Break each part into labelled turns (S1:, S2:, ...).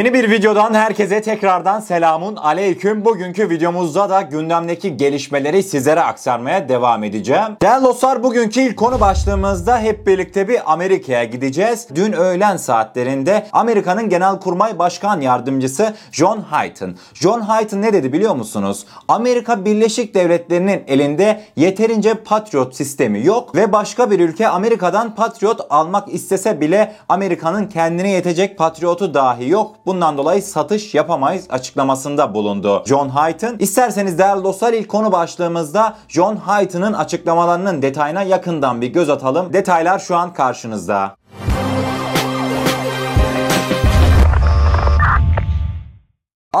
S1: Yeni bir videodan herkese tekrardan selamun aleyküm. Bugünkü videomuzda da gündemdeki gelişmeleri sizlere aktarmaya devam edeceğim. Değerli dostlar bugünkü ilk konu başlığımızda hep birlikte bir Amerika'ya gideceğiz. Dün öğlen saatlerinde Amerika'nın Genelkurmay Başkan Yardımcısı John Hyten. John Hyten ne dedi biliyor musunuz? Amerika Birleşik Devletleri'nin elinde yeterince Patriot sistemi yok ve başka bir ülke Amerika'dan Patriot almak istese bile Amerika'nın kendine yetecek Patriot'u dahi yok. Bundan dolayı satış yapamayız açıklamasında bulundu John Hyten. İsterseniz değerli dostlar ilk konu başlığımızda John Hyten'ın açıklamalarının detayına yakından bir göz atalım. Detaylar şu an karşınızda.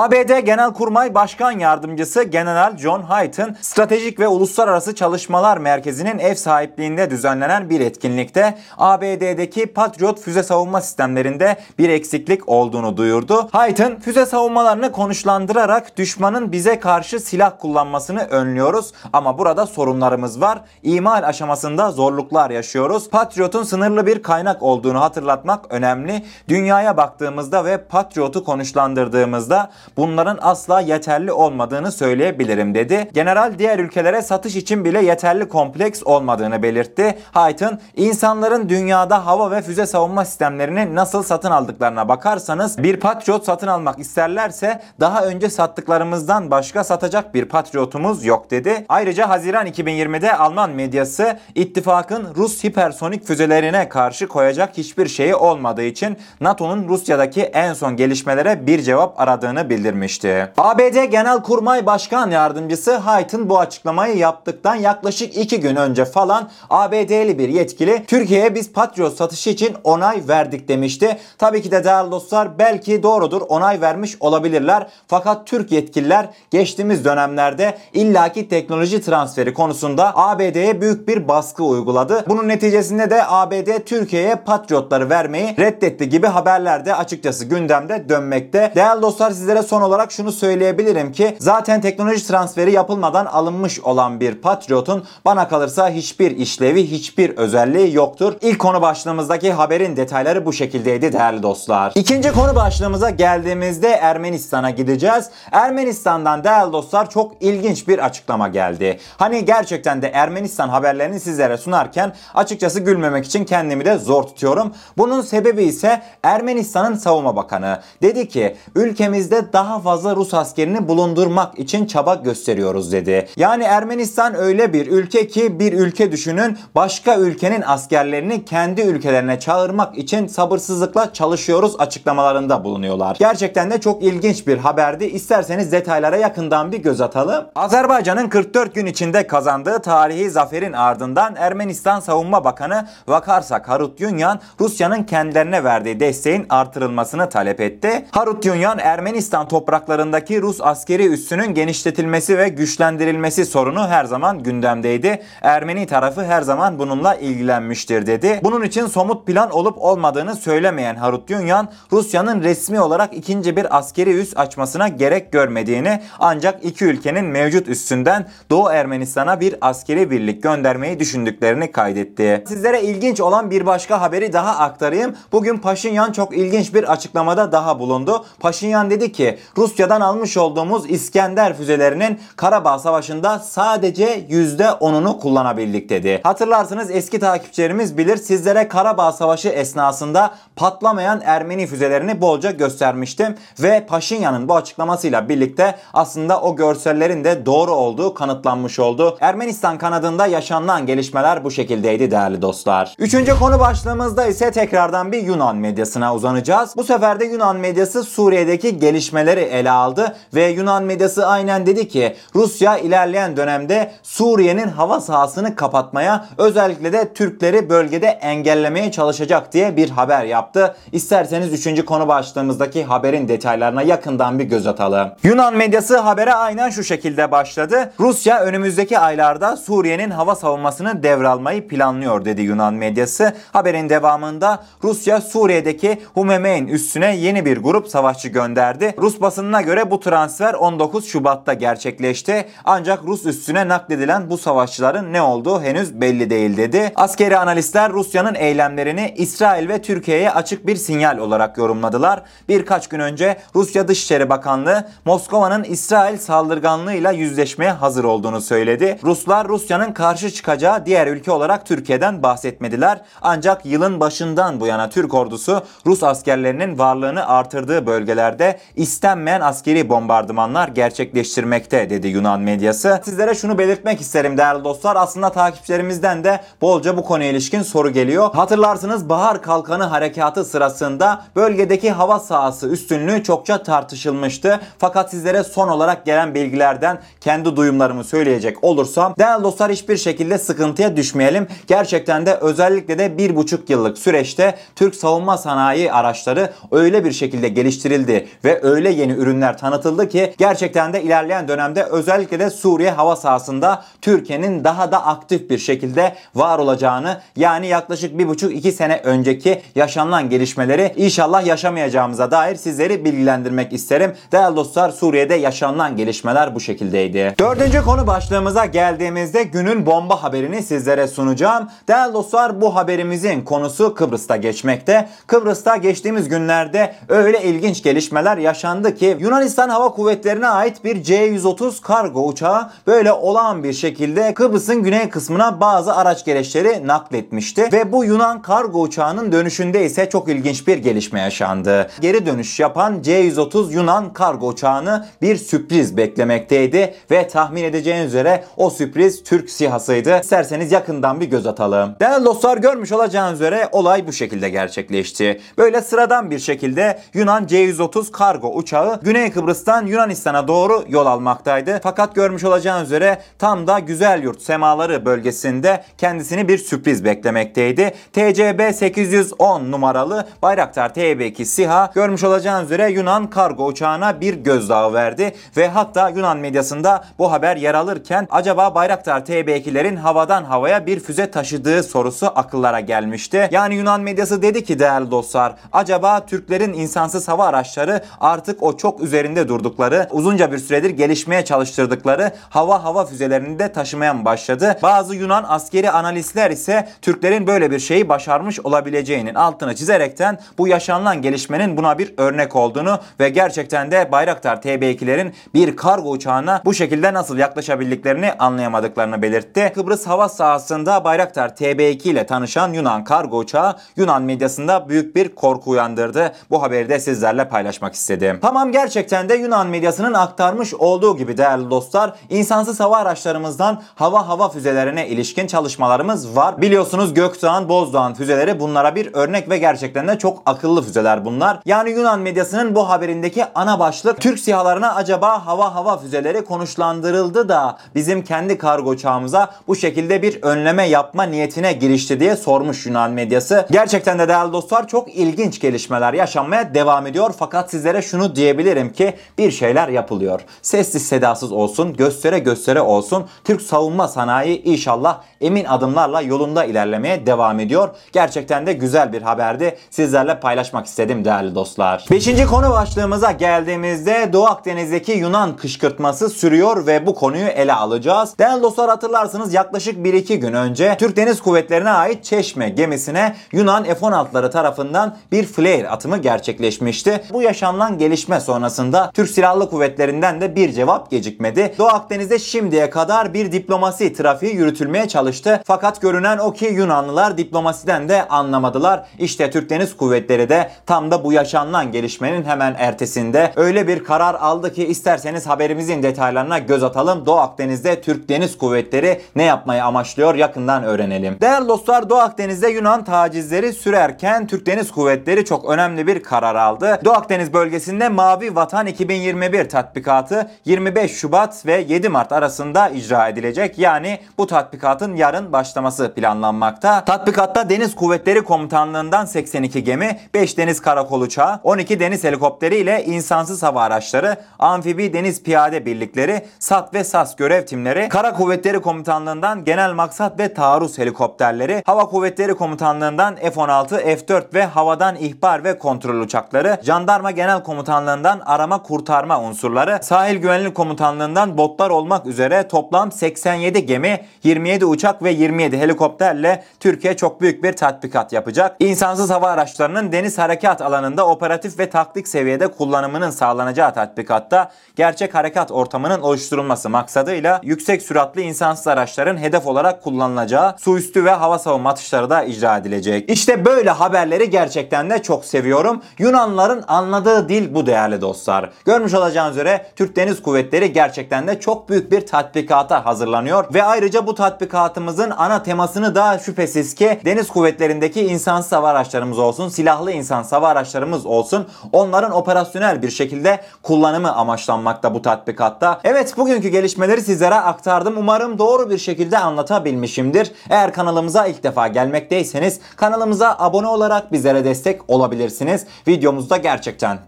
S1: ABD Genelkurmay Başkan Yardımcısı General John Hyten, Stratejik ve Uluslararası Çalışmalar Merkezi'nin ev sahipliğinde düzenlenen bir etkinlikte ABD'deki Patriot füze savunma sistemlerinde bir eksiklik olduğunu duyurdu. Hyten, füze savunmalarını konuşlandırarak düşmanın bize karşı silah kullanmasını önlüyoruz ama burada sorunlarımız var. İmal aşamasında zorluklar yaşıyoruz. Patriot'un sınırlı bir kaynak olduğunu hatırlatmak önemli. Dünyaya baktığımızda ve Patriot'u konuşlandırdığımızda bunların asla yeterli olmadığını söyleyebilirim dedi. General diğer ülkelere satış için bile yeterli kompleks olmadığını belirtti. Hayton insanların dünyada hava ve füze savunma sistemlerini nasıl satın aldıklarına bakarsanız bir Patriot satın almak isterlerse daha önce sattıklarımızdan başka satacak bir Patriot'umuz yok dedi. Ayrıca Haziran 2020'de Alman medyası ittifakın Rus hipersonik füzelerine karşı koyacak hiçbir şeyi olmadığı için NATO'nun Rusya'daki en son gelişmelere bir cevap aradığını bildirmişti. ABD Genelkurmay Başkan Yardımcısı Hayton bu açıklamayı yaptıktan yaklaşık 2 gün önce falan ABD'li bir yetkili Türkiye'ye biz Patriot satışı için onay verdik demişti. Tabii ki de değerli dostlar belki doğrudur onay vermiş olabilirler. Fakat Türk yetkililer geçtiğimiz dönemlerde illaki teknoloji transferi konusunda ABD'ye büyük bir baskı uyguladı. Bunun neticesinde de ABD Türkiye'ye Patriotları vermeyi reddetti gibi haberler de açıkçası gündemde dönmekte. Değerli dostlar sizlere sizlere son olarak şunu söyleyebilirim ki zaten teknoloji transferi yapılmadan alınmış olan bir Patriot'un bana kalırsa hiçbir işlevi, hiçbir özelliği yoktur. İlk konu başlığımızdaki haberin detayları bu şekildeydi değerli dostlar. İkinci konu başlığımıza geldiğimizde Ermenistan'a gideceğiz. Ermenistan'dan değerli dostlar çok ilginç bir açıklama geldi. Hani gerçekten de Ermenistan haberlerini sizlere sunarken açıkçası gülmemek için kendimi de zor tutuyorum. Bunun sebebi ise Ermenistan'ın savunma bakanı dedi ki ülkemizde daha fazla Rus askerini bulundurmak için çaba gösteriyoruz dedi. Yani Ermenistan öyle bir ülke ki bir ülke düşünün başka ülkenin askerlerini kendi ülkelerine çağırmak için sabırsızlıkla çalışıyoruz açıklamalarında bulunuyorlar. Gerçekten de çok ilginç bir haberdi. İsterseniz detaylara yakından bir göz atalım. Azerbaycan'ın 44 gün içinde kazandığı tarihi zaferin ardından Ermenistan Savunma Bakanı Vakarsak Harutyunyan Rusya'nın kendilerine verdiği desteğin artırılmasını talep etti. Harutyunyan Ermenistan Yunanistan topraklarındaki Rus askeri üssünün genişletilmesi ve güçlendirilmesi sorunu her zaman gündemdeydi. Ermeni tarafı her zaman bununla ilgilenmiştir dedi. Bunun için somut plan olup olmadığını söylemeyen Harut Yunyan, Rusya'nın resmi olarak ikinci bir askeri üs açmasına gerek görmediğini ancak iki ülkenin mevcut üssünden Doğu Ermenistan'a bir askeri birlik göndermeyi düşündüklerini kaydetti. Sizlere ilginç olan bir başka haberi daha aktarayım. Bugün Paşinyan çok ilginç bir açıklamada daha bulundu. Paşinyan dedi ki Rusya'dan almış olduğumuz İskender füzelerinin Karabağ Savaşı'nda sadece %10'unu kullanabildik dedi. Hatırlarsınız eski takipçilerimiz bilir sizlere Karabağ Savaşı esnasında patlamayan Ermeni füzelerini bolca göstermiştim ve Paşinyan'ın bu açıklamasıyla birlikte aslında o görsellerin de doğru olduğu kanıtlanmış oldu. Ermenistan kanadında yaşanılan gelişmeler bu şekildeydi değerli dostlar. Üçüncü konu başlığımızda ise tekrardan bir Yunan medyasına uzanacağız. Bu sefer de Yunan medyası Suriye'deki gelişmeler gelişmeleri ele aldı ve Yunan medyası aynen dedi ki Rusya ilerleyen dönemde Suriye'nin hava sahasını kapatmaya özellikle de Türkleri bölgede engellemeye çalışacak diye bir haber yaptı. İsterseniz 3. konu başlığımızdaki haberin detaylarına yakından bir göz atalım. Yunan medyası habere aynen şu şekilde başladı. Rusya önümüzdeki aylarda Suriye'nin hava savunmasını devralmayı planlıyor dedi Yunan medyası. Haberin devamında Rusya Suriye'deki Humemeyn üssüne yeni bir grup savaşçı gönderdi. Rus Rus basınına göre bu transfer 19 Şubat'ta gerçekleşti. Ancak Rus üstüne nakledilen bu savaşçıların ne olduğu henüz belli değil dedi. Askeri analistler Rusya'nın eylemlerini İsrail ve Türkiye'ye açık bir sinyal olarak yorumladılar. Birkaç gün önce Rusya Dışişleri Bakanlığı Moskova'nın İsrail saldırganlığıyla yüzleşmeye hazır olduğunu söyledi. Ruslar Rusya'nın karşı çıkacağı diğer ülke olarak Türkiye'den bahsetmediler. Ancak yılın başından bu yana Türk ordusu Rus askerlerinin varlığını artırdığı bölgelerde istenmeyen askeri bombardımanlar gerçekleştirmekte dedi Yunan medyası. Sizlere şunu belirtmek isterim değerli dostlar. Aslında takipçilerimizden de bolca bu konuya ilişkin soru geliyor. Hatırlarsınız Bahar Kalkanı harekatı sırasında bölgedeki hava sahası üstünlüğü çokça tartışılmıştı. Fakat sizlere son olarak gelen bilgilerden kendi duyumlarımı söyleyecek olursam değerli dostlar hiçbir şekilde sıkıntıya düşmeyelim. Gerçekten de özellikle de bir buçuk yıllık süreçte Türk savunma sanayi araçları öyle bir şekilde geliştirildi ve öyle yeni ürünler tanıtıldı ki gerçekten de ilerleyen dönemde özellikle de Suriye hava sahasında Türkiye'nin daha da aktif bir şekilde var olacağını yani yaklaşık bir buçuk iki sene önceki yaşanılan gelişmeleri inşallah yaşamayacağımıza dair sizleri bilgilendirmek isterim. Değerli dostlar Suriye'de yaşanılan gelişmeler bu şekildeydi. Dördüncü konu başlığımıza geldiğimizde günün bomba haberini sizlere sunacağım. Değerli dostlar bu haberimizin konusu Kıbrıs'ta geçmekte. Kıbrıs'ta geçtiğimiz günlerde öyle ilginç gelişmeler yaşandı ki Yunanistan Hava Kuvvetleri'ne ait bir C-130 kargo uçağı böyle olağan bir şekilde Kıbrıs'ın güney kısmına bazı araç gereçleri nakletmişti. Ve bu Yunan kargo uçağının dönüşünde ise çok ilginç bir gelişme yaşandı. Geri dönüş yapan C-130 Yunan kargo uçağını bir sürpriz beklemekteydi ve tahmin edeceğiniz üzere o sürpriz Türk SİHA'sıydı. İsterseniz yakından bir göz atalım. Değerli dostlar görmüş olacağınız üzere olay bu şekilde gerçekleşti. Böyle sıradan bir şekilde Yunan C-130 kargo uçağı Güney Kıbrıs'tan Yunanistan'a doğru yol almaktaydı. Fakat görmüş olacağınız üzere tam da Güzelyurt semaları bölgesinde kendisini bir sürpriz beklemekteydi. TCB 810 numaralı Bayraktar TB2 SİHA görmüş olacağınız üzere Yunan kargo uçağına bir gözdağı verdi ve hatta Yunan medyasında bu haber yer alırken acaba Bayraktar TB2'lerin havadan havaya bir füze taşıdığı sorusu akıllara gelmişti. Yani Yunan medyası dedi ki değerli dostlar acaba Türklerin insansız hava araçları artık o çok üzerinde durdukları uzunca bir süredir gelişmeye çalıştırdıkları hava hava füzelerini de taşımaya başladı? Bazı Yunan askeri analistler ise Türklerin böyle bir şeyi başarmış olabileceğinin altını çizerekten bu yaşanılan gelişmenin buna bir örnek olduğunu ve gerçekten de Bayraktar TB2'lerin bir kargo uçağına bu şekilde nasıl yaklaşabildiklerini anlayamadıklarını belirtti. Kıbrıs hava sahasında Bayraktar TB2 ile tanışan Yunan kargo uçağı Yunan medyasında büyük bir korku uyandırdı. Bu haberi de sizlerle paylaşmak istedim. Tamam gerçekten de Yunan medyasının aktarmış olduğu gibi değerli dostlar insansız hava araçlarımızdan hava hava füzelerine ilişkin çalışmalarımız var. Biliyorsunuz Gökdoğan, Bozdoğan füzeleri bunlara bir örnek ve gerçekten de çok akıllı füzeler bunlar. Yani Yunan medyasının bu haberindeki ana başlık Türk sihalarına acaba hava hava füzeleri konuşlandırıldı da bizim kendi kargo uçağımıza bu şekilde bir önleme yapma niyetine girişti diye sormuş Yunan medyası. Gerçekten de değerli dostlar çok ilginç gelişmeler yaşanmaya devam ediyor. Fakat sizlere şunu diyebilirim ki bir şeyler yapılıyor. Sessiz sedasız olsun, göstere göstere olsun. Türk savunma sanayi inşallah emin adımlarla yolunda ilerlemeye devam ediyor. Gerçekten de güzel bir haberdi. Sizlerle paylaşmak istedim değerli dostlar. Beşinci konu başlığımıza geldiğimizde Doğu Akdeniz'deki Yunan kışkırtması sürüyor ve bu konuyu ele alacağız. Değerli dostlar hatırlarsınız yaklaşık 1-2 gün önce Türk Deniz Kuvvetleri'ne ait Çeşme gemisine Yunan F-16'ları tarafından bir flare atımı gerçekleşmişti. Bu yaşanılan gelişme sonrasında Türk Silahlı Kuvvetleri'nden de bir cevap gecikmedi. Doğu Akdeniz'de şimdiye kadar bir diplomasi trafiği yürütülmeye çalıştı. Fakat görünen o ki Yunanlılar diplomasiden de anlamadılar. İşte Türk Deniz Kuvvetleri de tam da bu yaşanılan gelişmenin hemen ertesinde öyle bir karar aldı ki isterseniz haberimizin detaylarına göz atalım. Doğu Akdeniz'de Türk Deniz Kuvvetleri ne yapmayı amaçlıyor yakından öğrenelim. Değerli dostlar Doğu Akdeniz'de Yunan tacizleri sürerken Türk Deniz Kuvvetleri çok önemli bir karar aldı. Doğu Akdeniz bölgesinde Mavi Vatan 2021 tatbikatı 25 Şubat ve 7 Mart arasında icra edilecek. Yani bu tatbikatın yarın başlaması planlanmakta. Tatbikatta Deniz Kuvvetleri Komutanlığından 82 gemi, 5 deniz karakol uçağı, 12 deniz helikopteri ile insansız hava araçları, amfibi deniz piyade birlikleri, SAT ve SAS görev timleri, Kara Kuvvetleri Komutanlığından genel maksat ve taarruz helikopterleri, Hava Kuvvetleri Komutanlığından F-16, F-4 ve havadan ihbar ve kontrol uçakları, Jandarma Genel Komutanlığı Komutanlığından arama kurtarma unsurları, Sahil Güvenlik Komutanlığından botlar olmak üzere toplam 87 gemi, 27 uçak ve 27 helikopterle Türkiye çok büyük bir tatbikat yapacak. İnsansız hava araçlarının deniz harekat alanında operatif ve taktik seviyede kullanımının sağlanacağı tatbikatta gerçek harekat ortamının oluşturulması maksadıyla yüksek süratli insansız araçların hedef olarak kullanılacağı su üstü ve hava savunma atışları da icra edilecek. İşte böyle haberleri gerçekten de çok seviyorum. Yunanların anladığı dil bu değerli dostlar. Görmüş olacağınız üzere Türk Deniz Kuvvetleri gerçekten de çok büyük bir tatbikata hazırlanıyor ve ayrıca bu tatbikatımızın ana temasını da şüphesiz ki deniz kuvvetlerindeki insansız hava araçlarımız olsun, silahlı insansız hava araçlarımız olsun onların operasyonel bir şekilde kullanımı amaçlanmakta bu tatbikatta. Evet bugünkü gelişmeleri sizlere aktardım. Umarım doğru bir şekilde anlatabilmişimdir. Eğer kanalımıza ilk defa gelmekteyseniz kanalımıza abone olarak bizlere destek olabilirsiniz. Videomuzu da gerçekten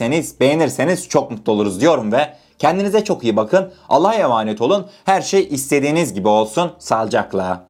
S1: beğenmişseniz, beğenirseniz çok mutlu oluruz diyorum ve kendinize çok iyi bakın. Allah'a emanet olun. Her şey istediğiniz gibi olsun. Sağlıcakla.